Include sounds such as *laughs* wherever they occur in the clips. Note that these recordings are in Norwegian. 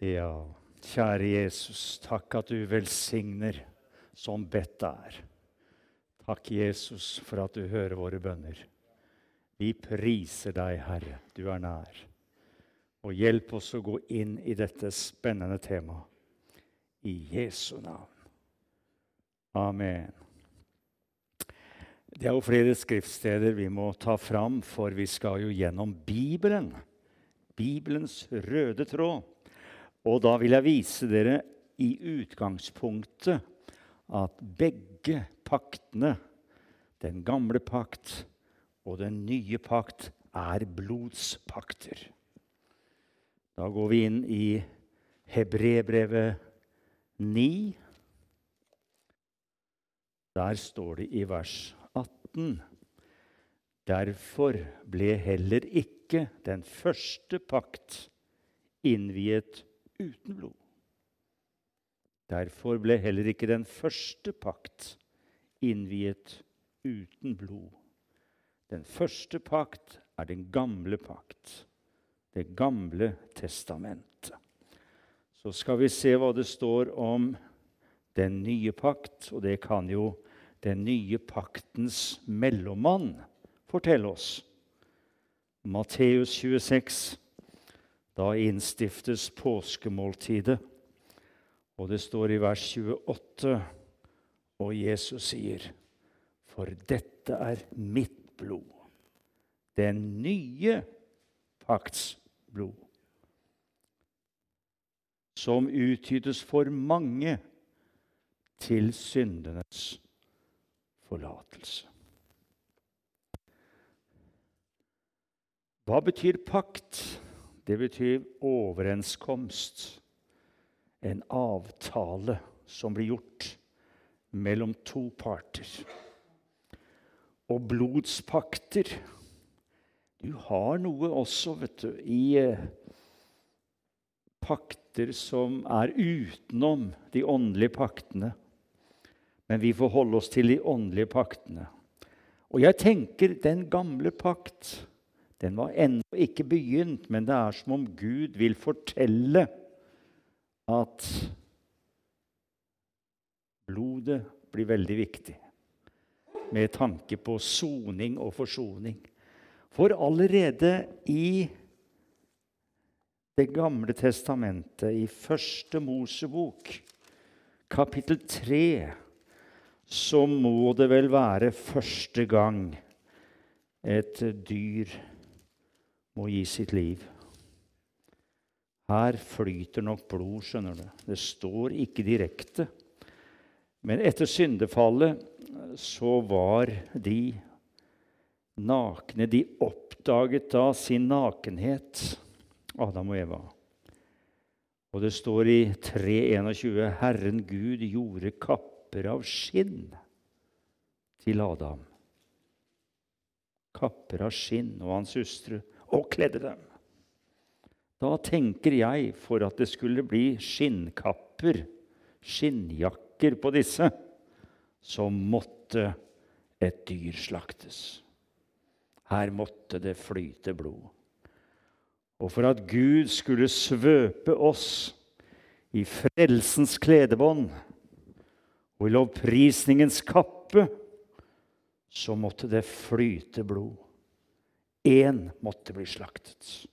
Ja, kjære Jesus, takk at du velsigner som bedt er. Takk, Jesus, for at du hører våre bønner. Vi priser deg, Herre, du er nær. Og hjelp oss å gå inn i dette spennende temaet. I Jesu navn. Amen. Det er jo flere skriftsteder vi må ta fram, for vi skal jo gjennom Bibelen. Bibelens røde tråd. Og da vil jeg vise dere i utgangspunktet at begge paktene, den gamle pakt og den nye pakt, er blodspakter. Da går vi inn i Hebrebrevet 9. Der står det i vers 18.: Derfor ble heller ikke den første pakt innviet uten blod. Derfor ble heller ikke den første pakt innviet uten blod. Den første pakt er den gamle pakt, det gamle testamentet. Så skal vi se hva det står om den nye pakt, og det kan jo den nye paktens mellommann fortelle oss. Matteus 26, da innstiftes påskemåltidet. Og det står i vers 28, og Jesus sier, For dette er mitt blod, den nye pakts blod, som utgytes for mange til syndenes forlatelse. Hva betyr pakt? Det betyr overenskomst. En avtale som blir gjort mellom to parter. Og blodspakter Du har noe også, vet du, i eh, pakter som er utenom de åndelige paktene. Men vi får holde oss til de åndelige paktene. Og jeg tenker den gamle pakt den var ennå ikke begynt, men det er som om Gud vil fortelle at blodet blir veldig viktig med tanke på soning og forsoning. For allerede i Det gamle testamentet, i Første Mosebok, kapittel 3, så må det vel være første gang et dyr må gi sitt liv. Her flyter nok blod, skjønner du. Det står ikke direkte. Men etter syndefallet så var de nakne. De oppdaget da sin nakenhet, Adam og Eva. Og det står i 3.21.: Herren Gud gjorde kapper av skinn til Adam. Kapper av skinn og hans hustru og kledde dem. Da tenker jeg, for at det skulle bli skinnkapper, skinnjakker på disse, så måtte et dyr slaktes. Her måtte det flyte blod. Og for at Gud skulle svøpe oss i frelsens kledebånd og i lovprisningens kappe, så måtte det flyte blod. Én måtte bli slaktet.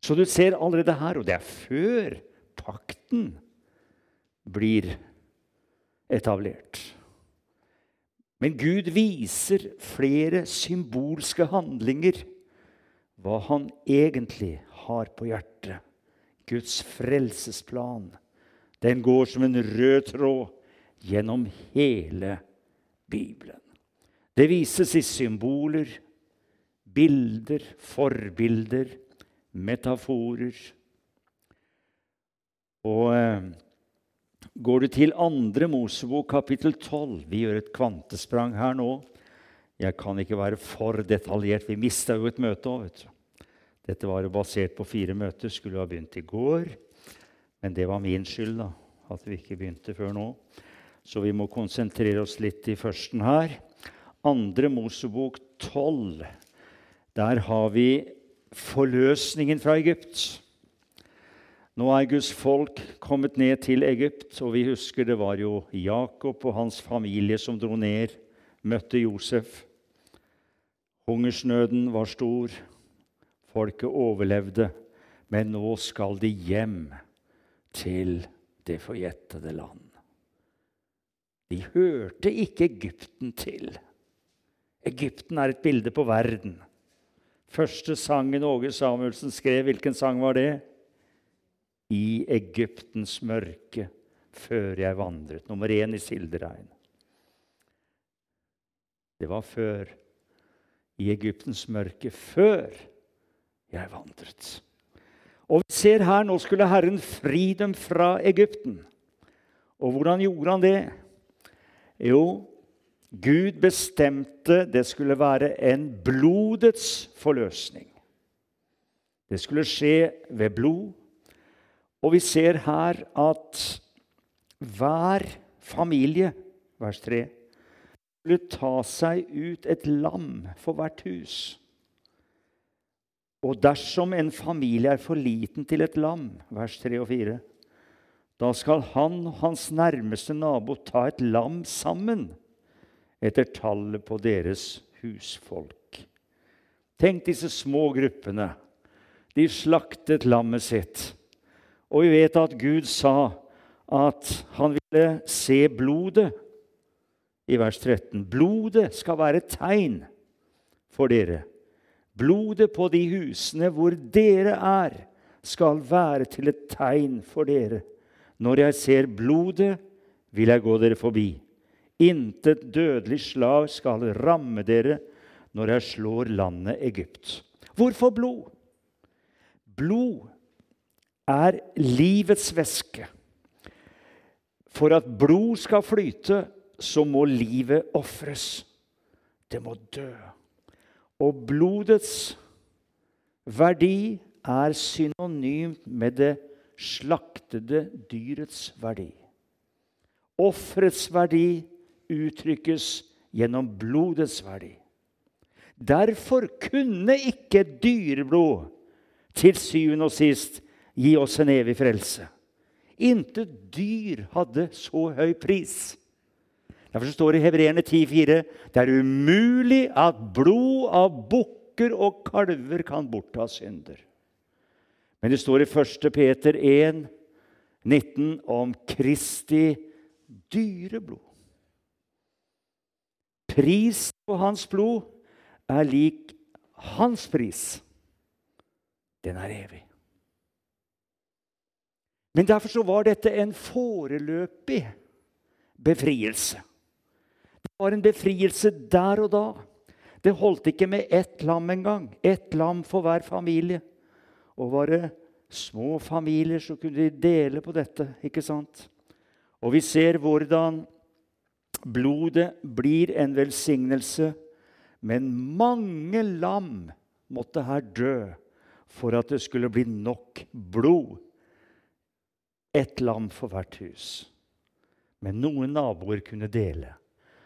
Så du ser allerede her, og det er før pakten blir etablert. Men Gud viser flere symbolske handlinger hva han egentlig har på hjertet. Guds frelsesplan. Den går som en rød tråd gjennom hele Bibelen. Det vises i symboler, bilder, forbilder, metaforer. Og eh, går du til andre Mosebok kapittel 12 Vi gjør et kvantesprang her nå. Jeg kan ikke være for detaljert. Vi mista jo et møte òg. Dette var jo basert på fire møter. Skulle ha begynt i går. Men det var min skyld da, at vi ikke begynte før nå. Så vi må konsentrere oss litt i førsten her. Andre Mosebok 12. Der har vi forløsningen fra Egypt. Nå er Guds folk kommet ned til Egypt, og vi husker det var jo Jakob og hans familie som dro ned, møtte Josef. Hungersnøden var stor. Folket overlevde. Men nå skal de hjem til det forjettede land. De hørte ikke Egypten til. Egypten er et bilde på verden. Første sangen Åge Samuelsen skrev, hvilken sang var det? I Egyptens mørke før jeg vandret. Nummer én i Silderein. Det var før. I Egyptens mørke før jeg vandret. Og vi ser her, Nå skulle Herren fri dem fra Egypten. Og hvordan gjorde han det? Jo, Gud bestemte det skulle være en blodets forløsning. Det skulle skje ved blod. Og vi ser her at hver familie, vers 3, skulle ta seg ut et lam for hvert hus. Og dersom en familie er for liten til et lam, vers 3 og 4, da skal han og hans nærmeste nabo ta et lam sammen etter tallet på deres husfolk. Tenk disse små gruppene. De slaktet lammet sitt. Og vi vet at Gud sa at han ville se blodet i vers 13. Blodet skal være tegn for dere. Blodet på de husene hvor dere er, skal være til et tegn for dere. Når jeg ser blodet, vil jeg gå dere forbi. Intet dødelig slag skal ramme dere når jeg slår landet Egypt. Hvorfor blod? Blod er livets væske. For at blod skal flyte, så må livet ofres. Det må dø. Og blodets verdi er synonymt med det slaktede dyrets verdi. Offerets verdi uttrykkes gjennom blodets verdi. Derfor kunne ikke dyreblod til syvende og sist gi oss en evig frelse. Intet dyr hadde så høy pris. Derfor står det i Hebreerne 10,4.: Det er umulig at blod av bukker og kalver kan bortta synder. Men det står i 1. Peter 1, 19 om Kristi dyreblod. Pris på hans blod er lik hans pris. Den er evig. Men derfor så var dette en foreløpig befrielse. Det var en befrielse der og da. Det holdt ikke med ett lam engang. Ett lam for hver familie. Og var det små familier, så kunne de dele på dette. ikke sant? Og vi ser hvordan blodet blir en velsignelse. Men mange lam måtte her dø for at det skulle bli nok blod. Ett lam for hvert hus. Men noen naboer kunne dele.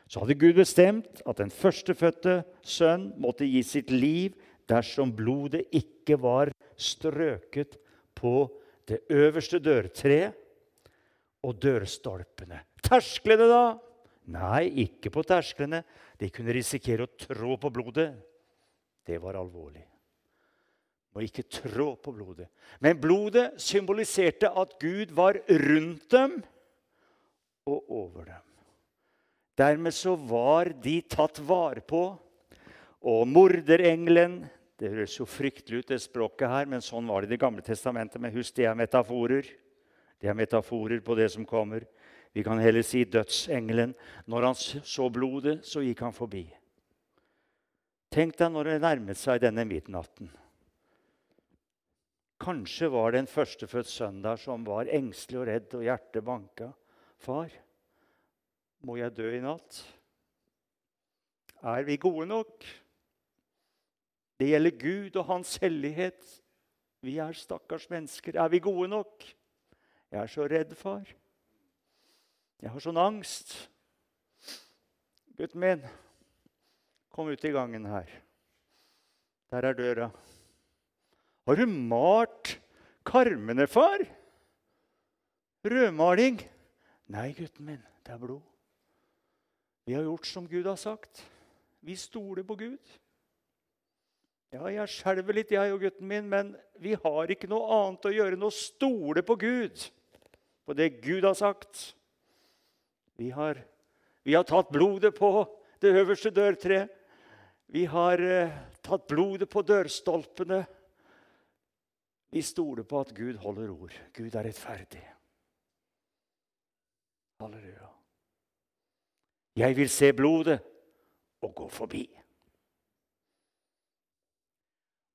Så hadde Gud bestemt at den førstefødte sønn måtte gi sitt liv dersom blodet ikke var strøket på det øverste dørtreet og dørstolpene. Tersklene, da? Nei, ikke på tersklene. De kunne risikere å trå på blodet. Det var alvorlig. Må ikke trå på blodet. Men blodet symboliserte at Gud var rundt dem og over dem. Dermed så var de tatt vare på. Og morderengelen Det høres jo fryktelig ut, det språket her, men sånn var det i Det gamle testamentet. Men husk, det er metaforer. Det er metaforer på det som kommer. Vi kan heller si dødsengelen. Når han så blodet, så gikk han forbi. Tenk deg når det nærmet seg denne midnatten. Kanskje var det en førstefødt sønn der som var engstelig og redd, og hjertet banka. Far, må jeg dø i natt? Er vi gode nok? Det gjelder Gud og Hans hellighet. Vi er stakkars mennesker. Er vi gode nok? Jeg er så redd, far. Jeg har sånn angst. Gutten min, kom ut i gangen her. Der er døra. Har du malt karmene, far? Rødmaling? Nei, gutten min, det er blod. Vi har gjort som Gud har sagt. Vi stoler på Gud. Ja, jeg skjelver litt, jeg og gutten min, men vi har ikke noe annet å gjøre enn å stole på Gud, på det Gud har sagt. Vi har, vi har tatt blodet på det øverste dørtreet. Vi har eh, tatt blodet på dørstolpene. Vi stoler på at Gud holder ord. Gud er rettferdig. Halleluja. Jeg vil se blodet og gå forbi.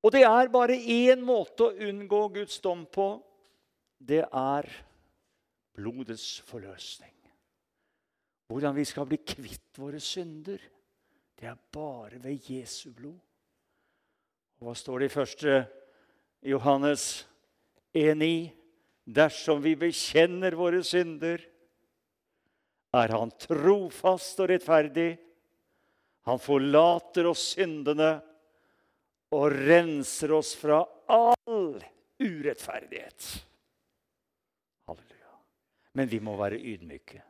Og det er bare én måte å unngå Guds dom på. Det er blodets forløsning. Hvordan vi skal bli kvitt våre synder, det er bare ved Jesu blod. Og hva står det i første Johannes 1,9? Dersom vi bekjenner våre synder, er Han trofast og rettferdig. Han forlater oss syndene og renser oss fra all urettferdighet. Halleluja. Men vi må være ydmyke.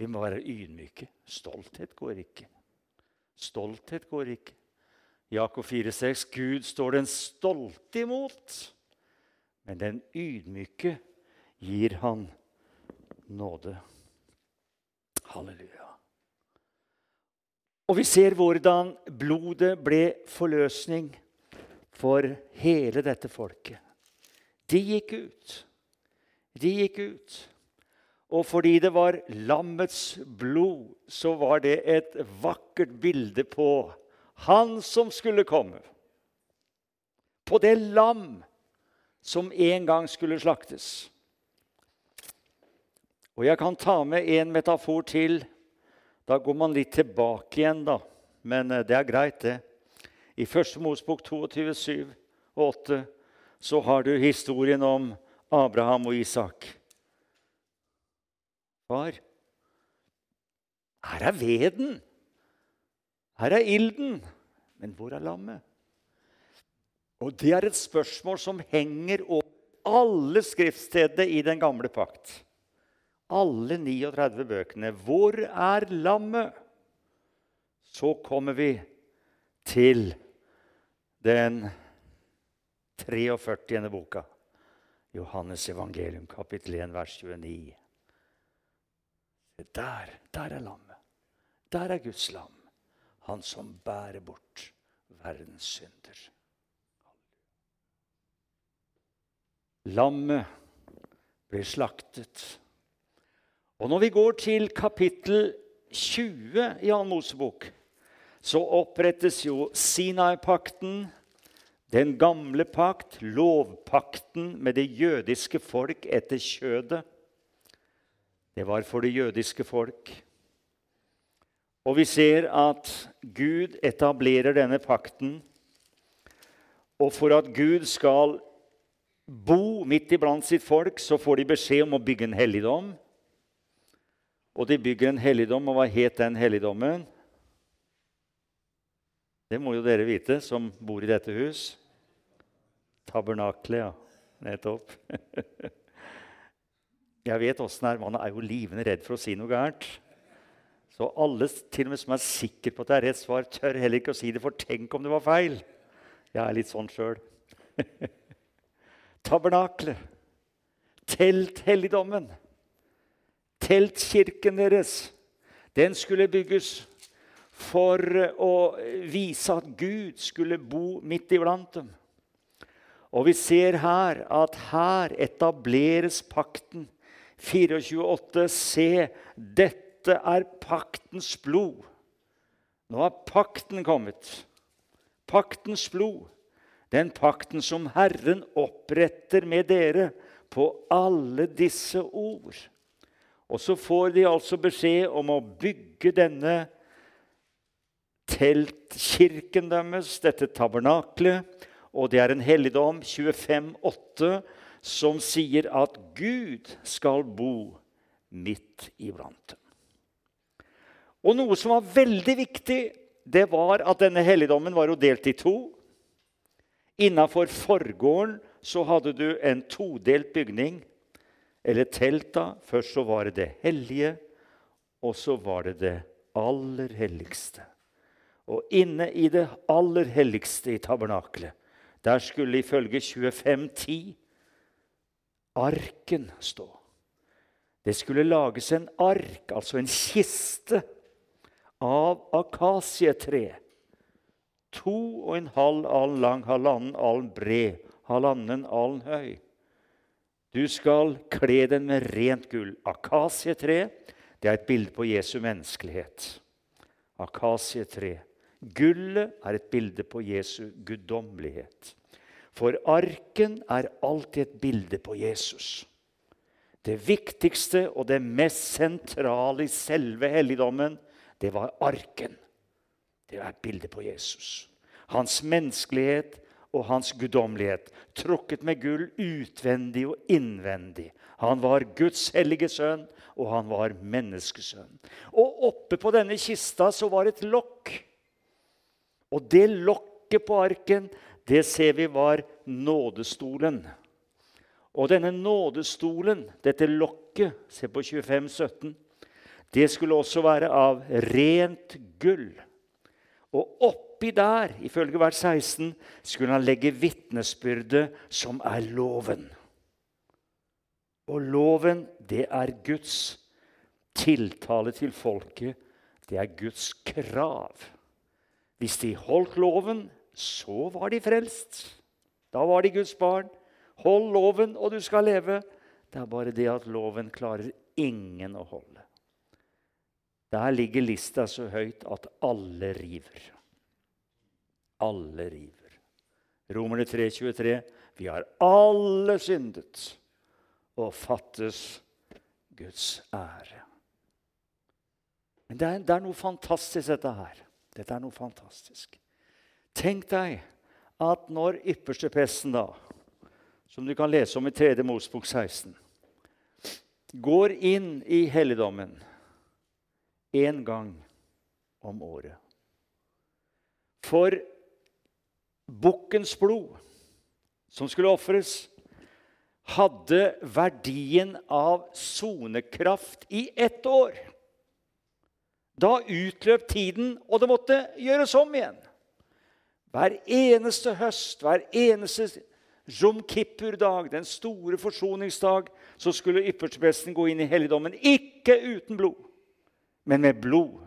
Vi må være ydmyke. Stolthet går ikke. Stolthet går ikke. Jakob 4,6.: Gud står den stolte imot, men den ydmyke gir han nåde. Halleluja. Og vi ser hvordan blodet ble forløsning for hele dette folket. De gikk ut. De gikk ut. Og fordi det var lammets blod, så var det et vakkert bilde på han som skulle komme. På det lam som en gang skulle slaktes. Og jeg kan ta med en metafor til. Da går man litt tilbake igjen, da. Men eh, det er greit, det. I 1. Mosbok 22, 7 og 8 så har du historien om Abraham og Isak. Far, her er veden. Her er ilden. Men hvor er lammet? Og Det er et spørsmål som henger over alle skriftstedene i den gamle pakt. Alle 39 bøkene. Hvor er lammet? Så kommer vi til den 43. boka. Johannes evangelium, kapittel 1, vers 29. Der, der er lammet. Der er Guds lam. Han som bærer bort verdens synder. Lammet blir slaktet. Og når vi går til kapittel 20 i Ann Mosebok, så opprettes jo Sinai-pakten, den gamle pakt, lovpakten med det jødiske folk etter kjødet. Det var for det jødiske folk. Og vi ser at Gud etablerer denne pakten. Og for at Gud skal bo midt iblant sitt folk, så får de beskjed om å bygge en helligdom. Og de bygger en helligdom, og hva het den helligdommen? Det må jo dere vite som bor i dette hus. Tabernaklet, ja. Nettopp. *laughs* Jeg vet åssen det er. Man er jo livende redd for å si noe gærent. Så alle til og med som er sikre på at det er rett svar, tør heller ikke å si det, for tenk om det var feil. Jeg er litt sånn sjøl. *laughs* Tabernaklet. Telthelligdommen. Teltkirken deres. Den skulle bygges for å vise at Gud skulle bo midt iblant dem. Og vi ser her at her etableres pakten 24,8.: Se, dette er paktens blod. Nå har pakten kommet. Paktens blod. Den pakten som Herren oppretter med dere på alle disse ord. Og så får de altså beskjed om å bygge denne teltkirken deres, dette tabernaklet. Og det er en helligdom, 25,8, som sier at Gud skal bo midt iblant dem. Og noe som var veldig viktig, det var at denne helligdommen var jo delt i to. Innafor forgården så hadde du en todelt bygning, eller telt. da. Først så var det det hellige, og så var det det aller helligste. Og inne i det aller helligste i tabernaklet, der skulle ifølge 2510 arken stå. Det skulle lages en ark, altså en kiste, av akasietre. To og en halv alen lang, halvannen alen bred, halvannen alen høy. Du skal kle den med rent gull. Akasietre det er et bilde på Jesu menneskelighet. Akasietre. Gullet er et bilde på Jesu guddommelighet. For arken er alltid et bilde på Jesus. Det viktigste og det mest sentrale i selve helligdommen, det var arken. Det er et bilde på Jesus. Hans menneskelighet og hans guddommelighet, trukket med gull utvendig og innvendig. Han var Guds hellige sønn, og han var menneskesønn. Og oppe på denne kista så var et lokk. Og det lokket på arken, det ser vi var nådestolen. Og denne nådestolen, dette lokket, se på 2517, det skulle også være av rent gull. Og oppi der, ifølge vers 16, skulle han legge vitnesbyrdet, som er loven. Og loven, det er Guds tiltale til folket. Det er Guds krav. Hvis de holdt loven, så var de frelst. Da var de Guds barn. Hold loven, og du skal leve. Det er bare det at loven klarer ingen å holde. Der ligger lista så høyt at alle river. Alle river. Romerne 3,23.: Vi har alle syndet og fattes Guds ære. Men det er, det er noe fantastisk, dette her. Dette er noe fantastisk. Tenk deg at når ypperstepresten, da, som du kan lese om i 3. Mosbok 16, går inn i helligdommen én gang om året For bukkens blod som skulle ofres, hadde verdien av sonekraft i ett år. Da utløp tiden, og det måtte gjøres om igjen. Hver eneste høst, hver eneste Jom Kippur-dag, den store forsoningsdag, så skulle ypperstepresten gå inn i helligdommen. Ikke uten blod, men med blod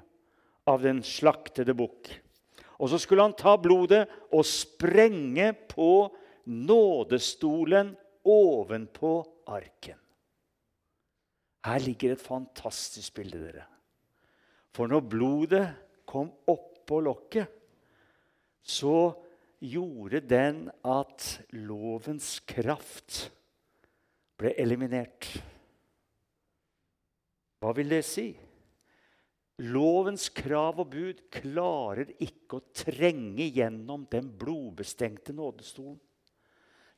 av den slaktede bukk. Og så skulle han ta blodet og sprenge på nådestolen ovenpå arken. Her ligger et fantastisk bilde, dere. For når blodet kom oppå lokket, så gjorde den at lovens kraft ble eliminert. Hva vil det si? Lovens krav og bud klarer ikke å trenge gjennom den blodbestengte nådestolen.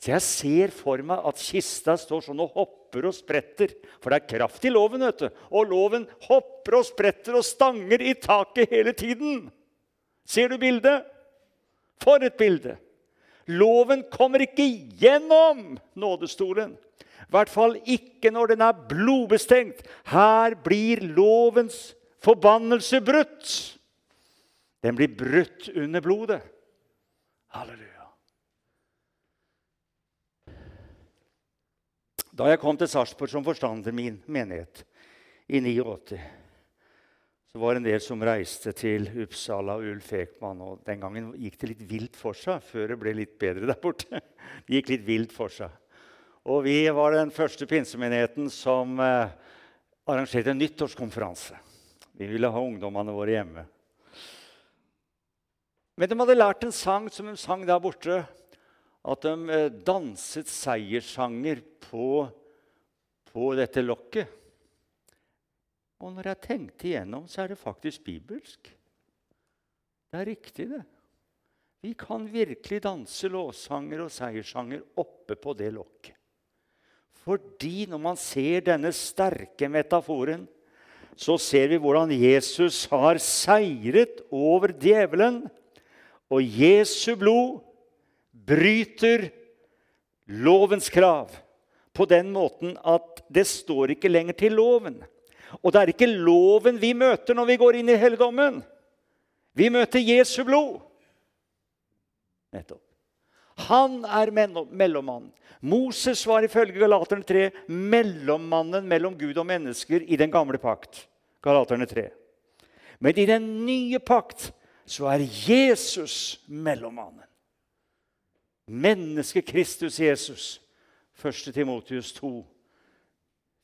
Så jeg ser for meg at kista står sånn og hopper og spretter. For det er kraft i loven, vet du. Og loven hopper og spretter og stanger i taket hele tiden. Ser du bildet? For et bilde! Loven kommer ikke gjennom nådestolen. I hvert fall ikke når den er blodbestengt. Her blir lovens forbannelse brutt. Den blir brutt under blodet. Halleluja. Da jeg kom til Sarpsborg som forstander min menighet i 89, så var en del som reiste til Uppsala og Ulf Ekman. og Den gangen gikk det litt vilt for seg før det ble litt bedre der borte. *laughs* Det gikk litt vilt for seg. Og vi var den første pinsemenigheten som eh, arrangerte en nyttårskonferanse. Vi ville ha ungdommene våre hjemme. Men de hadde lært en sang som de sang der borte. at de eh, danset seierssanger på, på dette lokket. Og når jeg tenkte igjennom, så er det faktisk bibelsk. Det er riktig, det. Vi kan virkelig danse lovsanger og seierssanger oppe på det lokket. Fordi når man ser denne sterke metaforen, så ser vi hvordan Jesus har seiret over djevelen. Og Jesu blod bryter lovens krav på den måten at det står ikke lenger til loven. Og det er ikke loven vi møter når vi går inn i helligdommen. Vi møter Jesu blod. Nettopp. Han er mellommannen. Moses var ifølge Galaterne 3 mellommannen mellom Gud og mennesker i den gamle pakt. Galaterne 3. Men i den nye pakt så er Jesus mellommannen. Mennesket Kristus Jesus. 1. Timotius 2,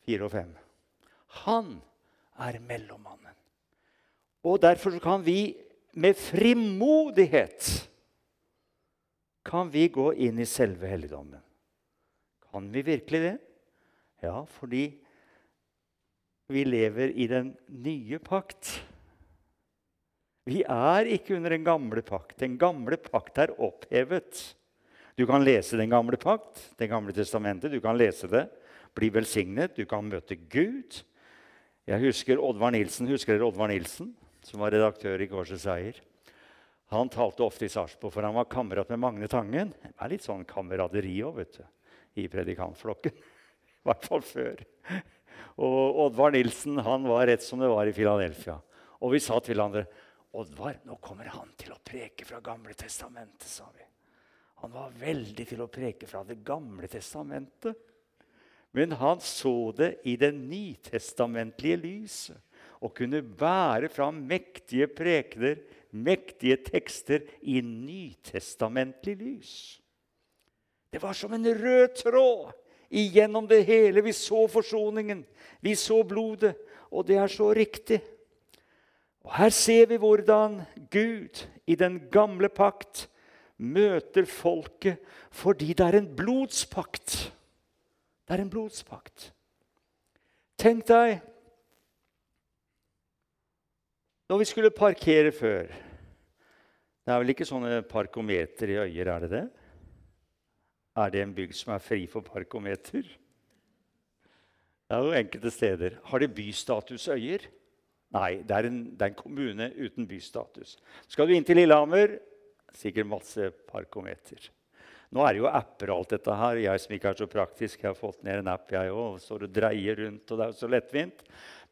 4 og 5. Han er mellommannen. Og derfor kan vi med frimodighet kan vi gå inn i selve helligdommen. Kan vi virkelig det? Ja, fordi vi lever i den nye pakt. Vi er ikke under den gamle pakt. Den gamle pakt er opphevet. Du kan lese Den gamle pakt, Det gamle testamentet. Du kan lese det, bli velsignet, du kan møte Gud. Jeg husker Oddvar Nilsen, Husker dere Oddvar Nilsen, som var redaktør i Korsets Eier? Han talte ofte i Sarpsborg, for han var kamerat med Magne Tangen. Det er litt sånn kameraderi òg, vet du, i predikantflokken. I hvert fall før. Og Oddvar Nilsen han var rett som det var i Filadelfia. Og vi sa til hverandre Oddvar, nå kommer han til å preke fra Gamle testamentet, sa vi. Han var veldig til å preke fra Det gamle testamentet. Men han så det i det nytestamentlige lyset og kunne bære fram mektige prekener mektige tekster i nytestamentlig lys. Det var som en rød tråd igjennom det hele. Vi så forsoningen, vi så blodet, og det er så riktig. Og Her ser vi hvordan Gud i den gamle pakt møter folket fordi det er en blodspakt. Er en blodspakt. Tenk deg når vi skulle parkere før Det er vel ikke sånne parkometer i Øyer, er det det? Er det en bygd som er fri for parkometer? Det er jo enkelte steder. Har det bystatus Øyer? Nei, det er, en, det er en kommune uten bystatus. Skal du inn til Lillehammer, sikkert masse parkometer. Nå er det jo apper og alt dette her. Jeg som ikke er så praktisk, jeg har fått ned en app, jeg òg. Står og dreier rundt, og det er jo så lettvint.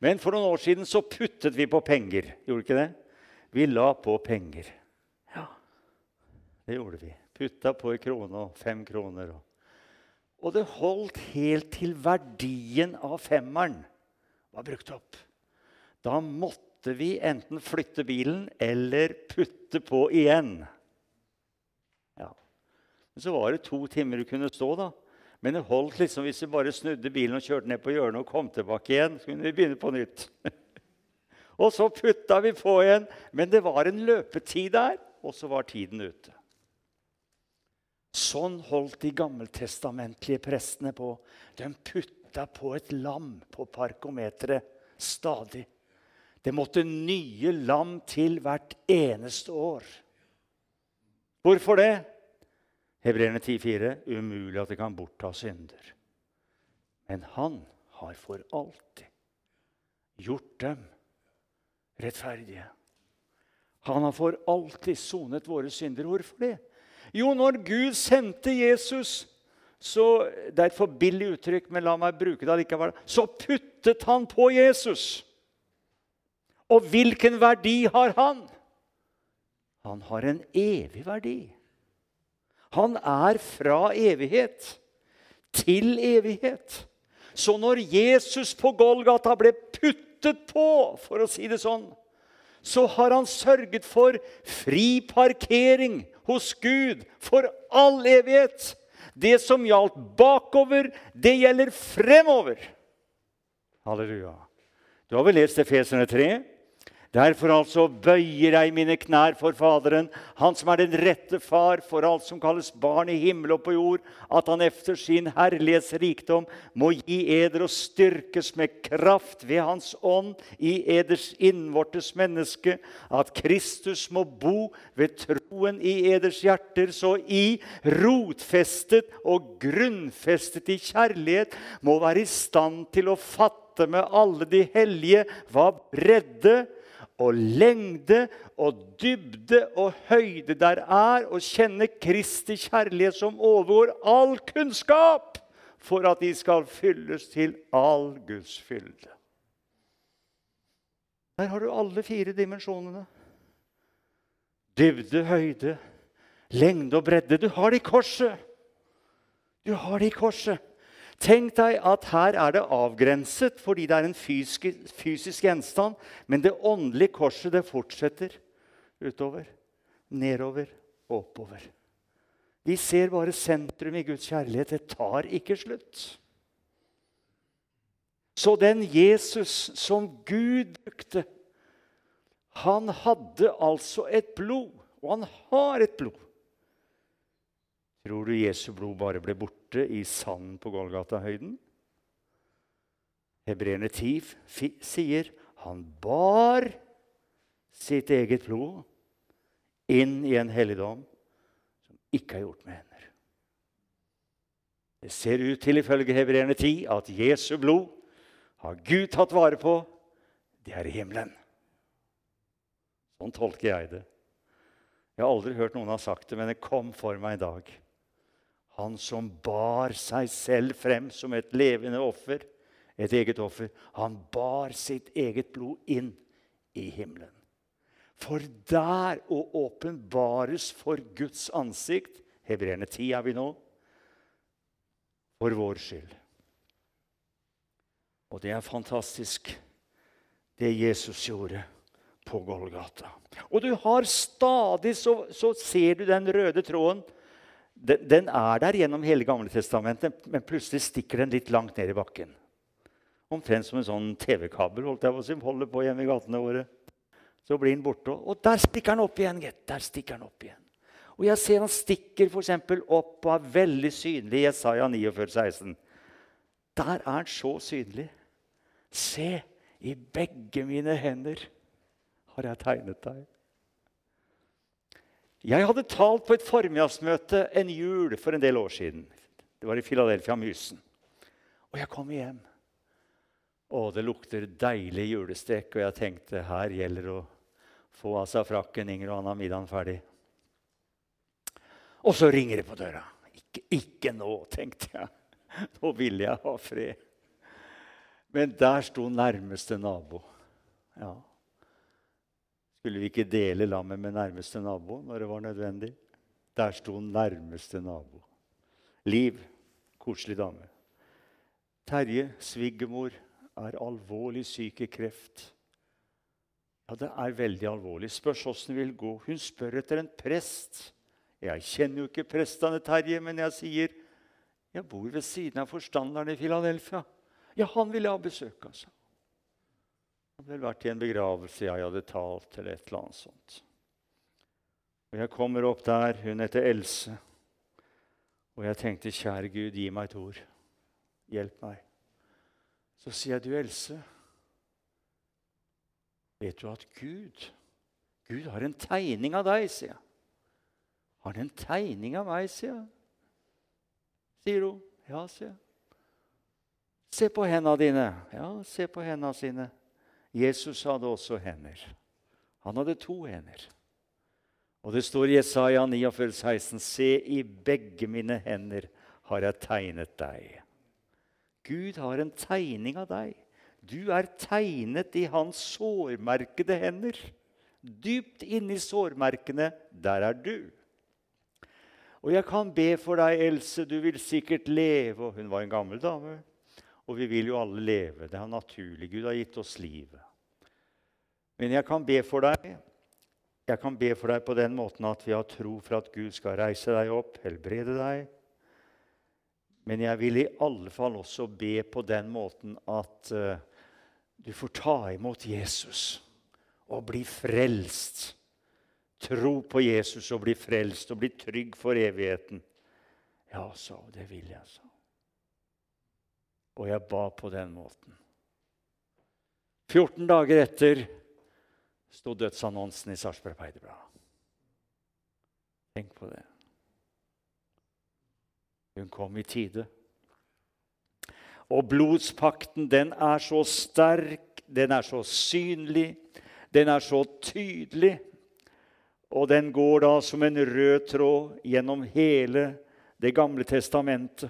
Men for noen år siden så puttet vi på penger. Gjorde ikke det? Vi la på penger. Ja, det gjorde vi. Putta på en krone og fem kroner. Og det holdt helt til verdien av femmeren var brukt opp. Da måtte vi enten flytte bilen eller putte på igjen. Men så var det to timer du kunne stå, da. Men det holdt liksom hvis vi bare snudde bilen og kjørte ned på hjørnet og kom tilbake igjen. Så kunne vi begynne på nytt. *laughs* og så putta vi på igjen. Men det var en løpetid der, og så var tiden ute. Sånn holdt de gammeltestamentlige prestene på. De putta på et lam på parkometeret stadig. Det måtte nye lam til hvert eneste år. Hvorfor det? Hebreerne 10,4.: Umulig at det kan bortta synder. Men han har for alltid gjort dem rettferdige. Han har for alltid sonet våre synder. Hvorfor det? Jo, når Gud sendte Jesus så, Det er et for billig uttrykk, men la meg bruke det allikevel. Så puttet han på Jesus. Og hvilken verdi har han? Han har en evig verdi. Han er fra evighet til evighet. Så når Jesus på Golgata ble puttet på, for å si det sånn, så har han sørget for fri parkering hos Gud for all evighet. Det som gjaldt bakover, det gjelder fremover. Halleluja. Du har vel lest Efeserne 3? Derfor altså bøyer jeg mine knær for Faderen, Han som er den rette far for alt som kalles barn i himmel og på jord, at han efter sin herlighets rikdom må gi eder og styrkes med kraft ved Hans ånd i eders innvortes menneske, at Kristus må bo ved troen i eders hjerter, så I, rotfestet og grunnfestet i kjærlighet, må være i stand til å fatte med alle de hellige hva bredde, og lengde og dybde og høyde der er, og kjenne Kristi kjærlighet som overgår all kunnskap, for at de skal fylles til all Guds fylde. Der har du alle fire dimensjonene. Dybde, høyde, lengde og bredde. Du har det i korset. Du har det i korset. Tenk deg at her er det avgrenset fordi det er en fysisk, fysisk gjenstand. Men det åndelige korset det fortsetter utover, nedover og oppover. Vi ser bare sentrum i Guds kjærlighet. Det tar ikke slutt. Så den Jesus som Gud brukte, han hadde altså et blod. Og han har et blod Tror du Jesu blod bare ble borte i sanden på Golgata-høyden? Hebreerne 10 sier han bar sitt eget blod inn i en helligdom som ikke er gjort med hender. Det ser ut til, ifølge Hebreerne 10, at Jesu blod har Gud tatt vare på. Det er i himmelen. Sånn tolker jeg det. Jeg har aldri hørt noen ha sagt det, men det kom for meg i dag. Han som bar seg selv frem som et levende offer, et eget offer. Han bar sitt eget blod inn i himmelen. For der å åpenbares for Guds ansikt Hebreerne 10 er vi nå. For vår skyld. Og det er fantastisk, det Jesus gjorde på Golgata. Og du har stadig, så, så ser du den røde tråden den, den, er der gjennom hele Gamle testamentet, men plutselig stikker den litt langt ned i bakken. Omtrent som en sånn TV-kabel holdt jeg på som holder på hjemme i gatene våre. Så blir den borte, og der stikker den opp igjen. Get. Der stikker den opp igjen. Og jeg ser han stikker for opp og er veldig synlig i Jesaja 49, 16. Der er han så synlig. Se, i begge mine hender har jeg tegnet deg. Jeg hadde talt på et formiddagsmøte en jul for en del år siden. Det var i Philadelphia Mysen. Og jeg kom hjem. Og det lukter deilig julestek, og jeg tenkte her gjelder det å få av seg frakken. Inger og Anna middagen ferdig. Og så ringer det på døra. Ikke, ikke nå, tenkte jeg. Nå ville jeg ha fred. Men der sto nærmeste nabo. Ja. Skulle vi ikke dele lammet med nærmeste nabo når det var nødvendig? Der sto nærmeste nabo. Liv, koselig dame. Terje, svigermor, er alvorlig syk i kreft. Ja, det er veldig alvorlig. Spørs åssen det vil gå. Hun spør etter en prest. Jeg kjenner jo ikke prestene, Terje, men jeg sier jeg bor ved siden av forstanderen i Filadelfia. Ja, han vil jeg ha besøk av, hadde vel vært i en begravelse jeg hadde talt, eller et eller annet sånt. Og Jeg kommer opp der. Hun heter Else. Og jeg tenkte, kjære Gud, gi meg et ord. Hjelp meg. Så sier jeg, du Else, vet du at Gud Gud har en tegning av deg, sier jeg. Har han en tegning av meg, sier jeg. Sier hun. Ja, sier jeg. Se på hendene dine. Ja, se på hendene sine. Jesus hadde også hender. Han hadde to hender. Og det står i Jesaja 49, 16, Se, i begge mine hender har jeg tegnet deg. Gud har en tegning av deg. Du er tegnet i hans sårmerkede hender. Dypt inni sårmerkene, der er du. Og jeg kan be for deg, Else, du vil sikkert leve. Og hun var en gammel dame. Og vi vil jo alle leve. Det er naturlig. Gud har gitt oss livet. Men jeg kan be for deg Jeg kan be for deg på den måten at vi har tro for at Gud skal reise deg opp, helbrede deg. Men jeg vil i alle fall også be på den måten at uh, du får ta imot Jesus og bli frelst. Tro på Jesus og bli frelst og bli trygg for evigheten. Ja, sa hun, det vil jeg, sa Og jeg ba på den måten. 14 dager etter sto dødsannonsen i Sarpsborg Arbeiderblad. Tenk på det. Hun kom i tide. Og blodspakten, den er så sterk, den er så synlig, den er så tydelig. Og den går da som en rød tråd gjennom hele Det gamle testamentet.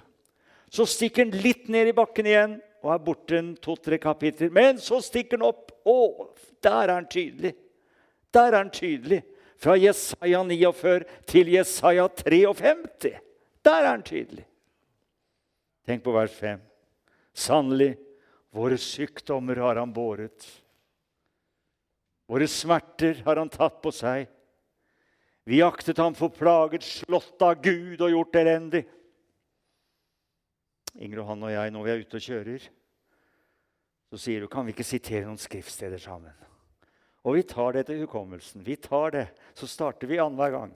Så stikker den litt ned i bakken igjen og er borte en to-tre kapitler. Men så stikker den opp. Å, der er den tydelig. Der er den tydelig. Fra Jesaja 49 til Jesaja 53. Der er den tydelig. Tenk på vers 5. Sannelig, våre sykdommer har han båret. Våre smerter har han tatt på seg. Vi aktet ham for plaget, slått av Gud og gjort elendig. Inger og han og jeg, når vi er ute og kjører, så sier du kan vi ikke sitere noen skriftsteder sammen. Og vi tar det til hukommelsen. Vi tar det. Så starter vi annenhver gang.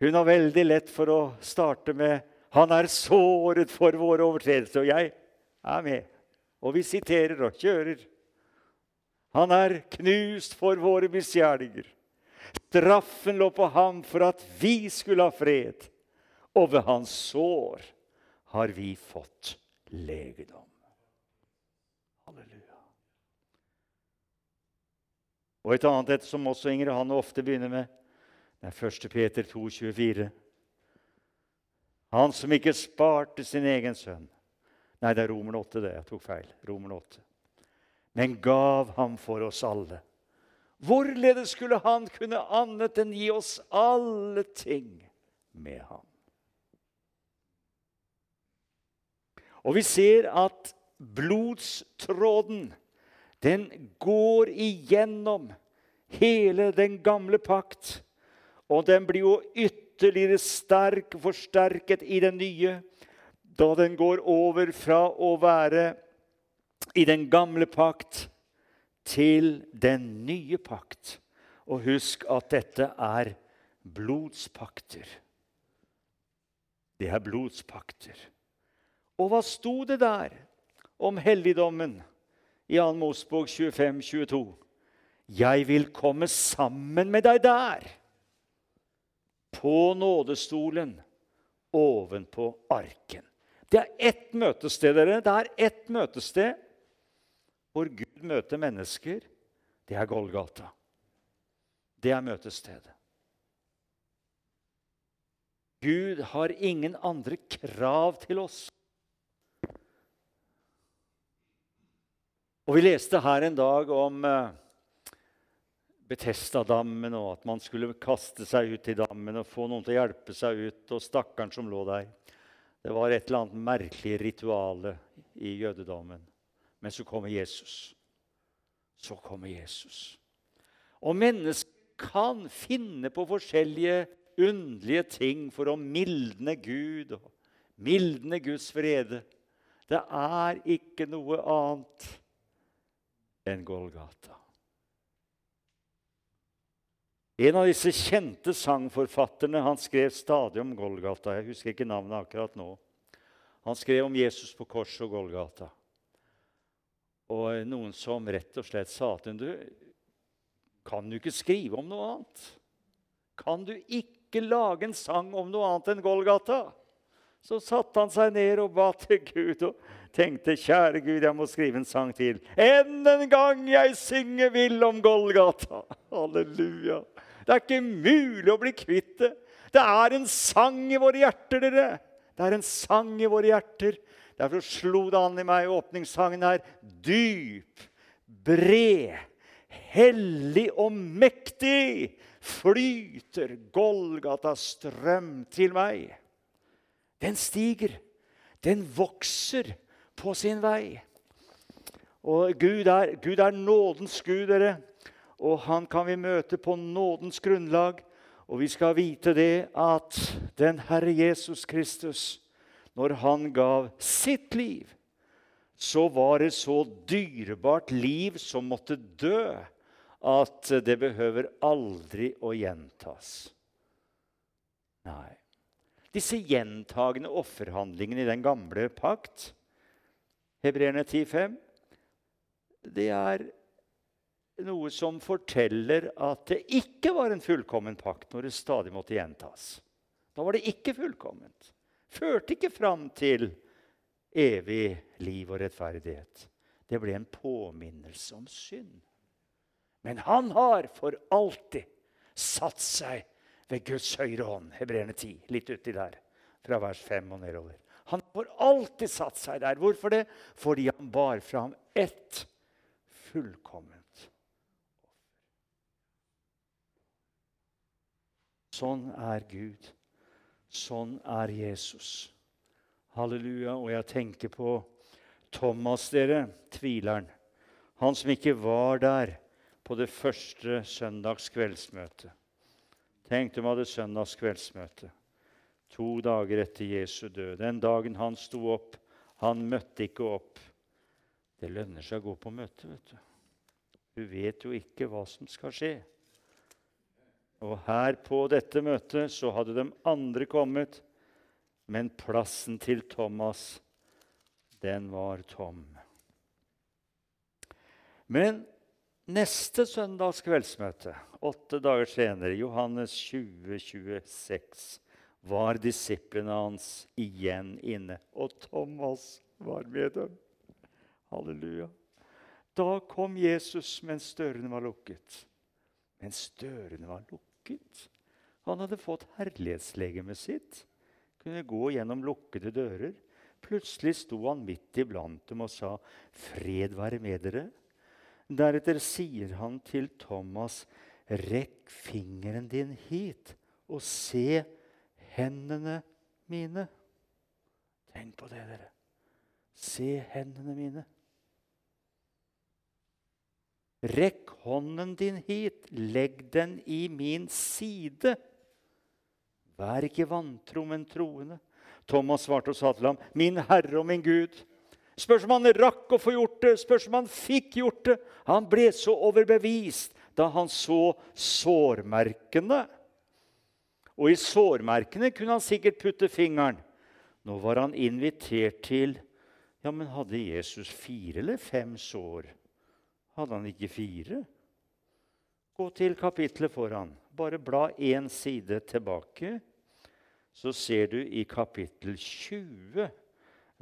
Hun har veldig lett for å starte med 'Han er såret for våre overtredelser'. Og jeg er med. Og vi siterer og kjører. Han er knust for våre misgjerninger. Straffen lå på ham for at vi skulle ha fred. Og ved hans sår har vi fått legedom. Halleluja. Og et annet et som også Inger Hanne ofte begynner med, det er 1. Peter 2, 24. Han som ikke sparte sin egen sønn. Nei, det er Romer 8, det. Jeg tok feil. Romer 8. Men gav ham for oss alle. Hvorledes skulle han kunne annet enn gi oss alle ting med ham? Og vi ser at blodstråden, den går igjennom hele den gamle pakt. Og den blir jo ytterligere sterk, forsterket i den nye, da den går over fra å være i den gamle pakt til den nye pakt. Og husk at dette er blodspakter. Det er blodspakter. Og hva sto det der om helligdommen i 2. Mosbok 25, 22? Jeg vil komme sammen med deg der, på nådestolen ovenpå arken. Det er ett møtested, dere. Det er ett møtested hvor Gud møter mennesker. Det er Golgata. Det er møtestedet. Gud har ingen andre krav til oss. Og Vi leste her en dag om eh, Betestadammen, og at man skulle kaste seg ut i dammen og få noen til å hjelpe seg ut, og stakkaren som lå der. Det var et eller annet merkelig rituale i jødedommen. Men så kommer Jesus. Så kommer Jesus. Og mennesker kan finne på forskjellige underlige ting for å mildne Gud og mildne Guds frede. Det er ikke noe annet enn Golgata. En av disse kjente sangforfatterne han skrev stadig om Golgata. Jeg husker ikke navnet akkurat nå. Han skrev om Jesus på korset og Golgata. Og noen som rett og slett sa til ham du, Kan du ikke skrive om noe annet? Kan du ikke lage en sang om noe annet enn Golgata? Så satte han seg ned og ba til Gud og tenkte, kjære Gud, jeg må skrive en sang til. Enn en gang jeg synger vil om Golgata. *laughs* Halleluja. Det er ikke mulig å bli kvitt det. Det er en sang i våre hjerter, dere. Det er en sang i våre hjerter. Derfor slo det an i meg åpningssangen her. Dyp, bred, hellig og mektig flyter Golgatas strøm til meg. Den stiger. Den vokser på sin vei. Og Gud er, Gud er nådens Gud, dere og han kan vi møte på nådens grunnlag. Og vi skal vite det at den Herre Jesus Kristus, når han gav sitt liv, så var det så dyrebart liv som måtte dø, at det behøver aldri å gjentas. Nei. Disse gjentagende offerhandlingene i den gamle pakt, Hebreerne 10,5, det er noe som forteller at det ikke var en fullkommen pakt når det stadig måtte gjentas. Da var det ikke fullkomment. Førte ikke fram til evig liv og rettferdighet. Det ble en påminnelse om synd. Men han har for alltid satt seg ved Guds høyre hånd. Hebreerne 10, litt uti der, fra vers 5 og nedover. Han har alltid satt seg der. Hvorfor det? Fordi han bar fram ett fullkomment. Sånn er Gud. Sånn er Jesus. Halleluja. Og jeg tenker på Thomas, dere, tvileren. Han som ikke var der på det første søndags kveldsmøte. Tenk om hadde søndags kveldsmøte to dager etter Jesu død. Den dagen han sto opp. Han møtte ikke opp. Det lønner seg å gå på møte, vet du. Du vet jo ikke hva som skal skje. Og her på dette møtet så hadde de andre kommet, men plassen til Thomas, den var tom. Men Neste søndags kveldsmøte, åtte dager senere, Johannes 20, 26, var disiplene hans igjen inne. Og Thomas var med dem. Halleluja. Da kom Jesus mens dørene var lukket. Mens dørene var lukket. Han hadde fått herlighetslegemet sitt. Kunne gå gjennom lukkede dører. Plutselig sto han midt iblant dem og sa, 'Fred være med dere.' Deretter sier han til Thomas, 'Rekk fingeren din hit og se hendene mine.' Tenk på det, dere. Se hendene mine. Rekk hånden din hit, legg den i min side. Vær ikke vantro, men troende. Thomas svarte og sa til ham, 'Min Herre og min Gud.' Spørs om han rakk å få gjort det, spørs om han fikk gjort det. Han ble så overbevist da han så sårmerkene. Og i sårmerkene kunne han sikkert putte fingeren. Nå var han invitert til Ja, men hadde Jesus fire eller fem sår? Hadde han ikke fire? Gå til kapittelet foran. Bare bla én side tilbake. Så ser du i kapittel 20,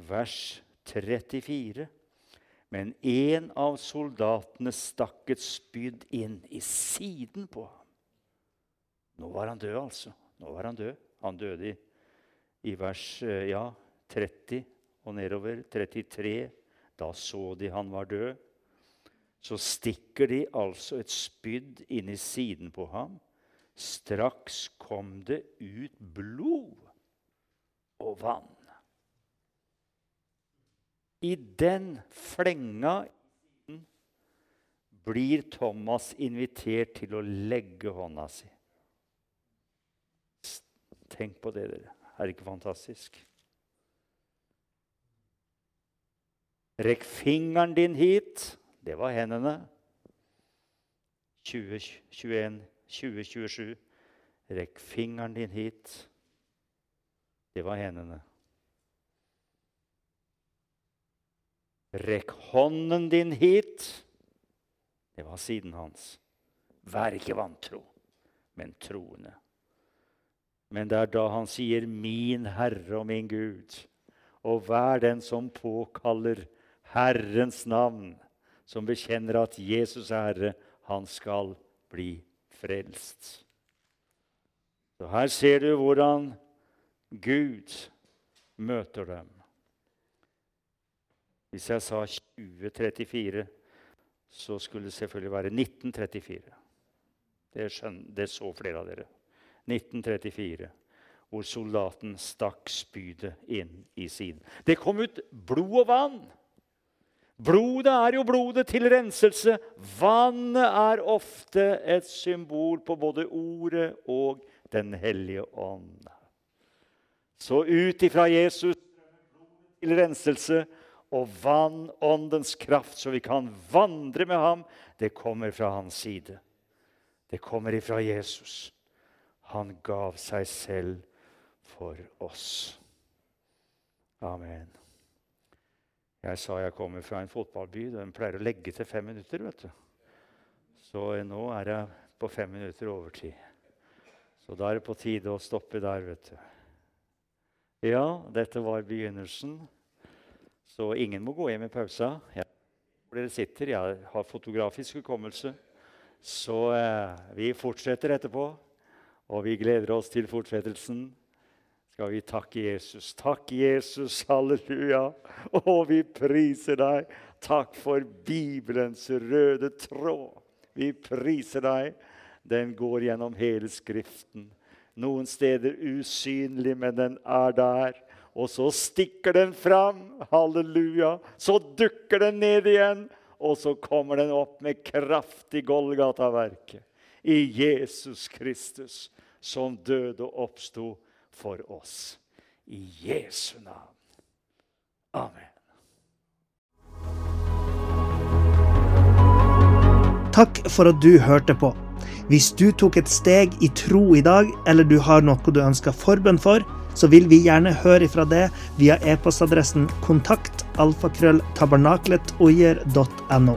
vers 34. Men en av soldatene stakk et spyd inn i siden på ham. Nå var han død, altså. Nå var Han død. Han døde i, i vers eh, ja, 30 og nedover. 33. Da så de han var død. Så stikker de altså et spyd inn i siden på ham. Straks kom det ut blod og vann. I den flenga blir Thomas invitert til å legge hånda si. Tenk på det, dere. Er det ikke fantastisk? Rekk fingeren din hit. Det var hendene. 2021, 2027. Rekk fingeren din hit. Det var hendene. Rekk hånden din hit. Det var siden hans. Vær ikke vantro, men troende. Men det er da han sier 'min Herre og min Gud', og hver den som påkaller Herrens navn, som bekjenner at Jesus er Herre, han skal bli frelst. Så her ser du hvordan Gud møter dem. Hvis jeg sa 2034, så skulle det selvfølgelig være 1934. Det, skjønner, det så flere av dere. 1934, hvor soldaten stakk spydet inn i siden. Det kom ut blod og vann. Blodet er jo blodet til renselse. Vannet er ofte et symbol på både Ordet og Den hellige ånd. Så ut ifra Jesus til renselse og vann, åndens kraft, så vi kan vandre med ham, det kommer fra hans side. Det kommer ifra Jesus. Han gav seg selv for oss. Amen. Jeg sa jeg kommer fra en fotballby. Den pleier å legge til fem minutter. vet du. Så nå er jeg på fem minutter overtid. Så da er det på tide å stoppe der, vet du. Ja, dette var begynnelsen. Så ingen må gå hjem i pausa. Jeg, dere sitter, jeg har fotografisk hukommelse. Så eh, vi fortsetter etterpå, og vi gleder oss til fortsettelsen. Skal vi takke Jesus. Takk, Jesus. Halleluja. Og vi priser deg. Takk for Bibelens røde tråd. Vi priser deg. Den går gjennom hele Skriften. Noen steder usynlig, men den er der. Og så stikker den fram. Halleluja. Så dukker den ned igjen. Og så kommer den opp med kraft i Golgata-verket. I Jesus Kristus, som døde og oppsto for oss. I Jesu navn. Amen. Takk for at du hørte på. Hvis du tok et steg i tro i dag, eller du har noe du ønsker forbønn for, så vil vi gjerne høre ifra det via e-postadressen kontakt alfakrølltabernakletOyer.no.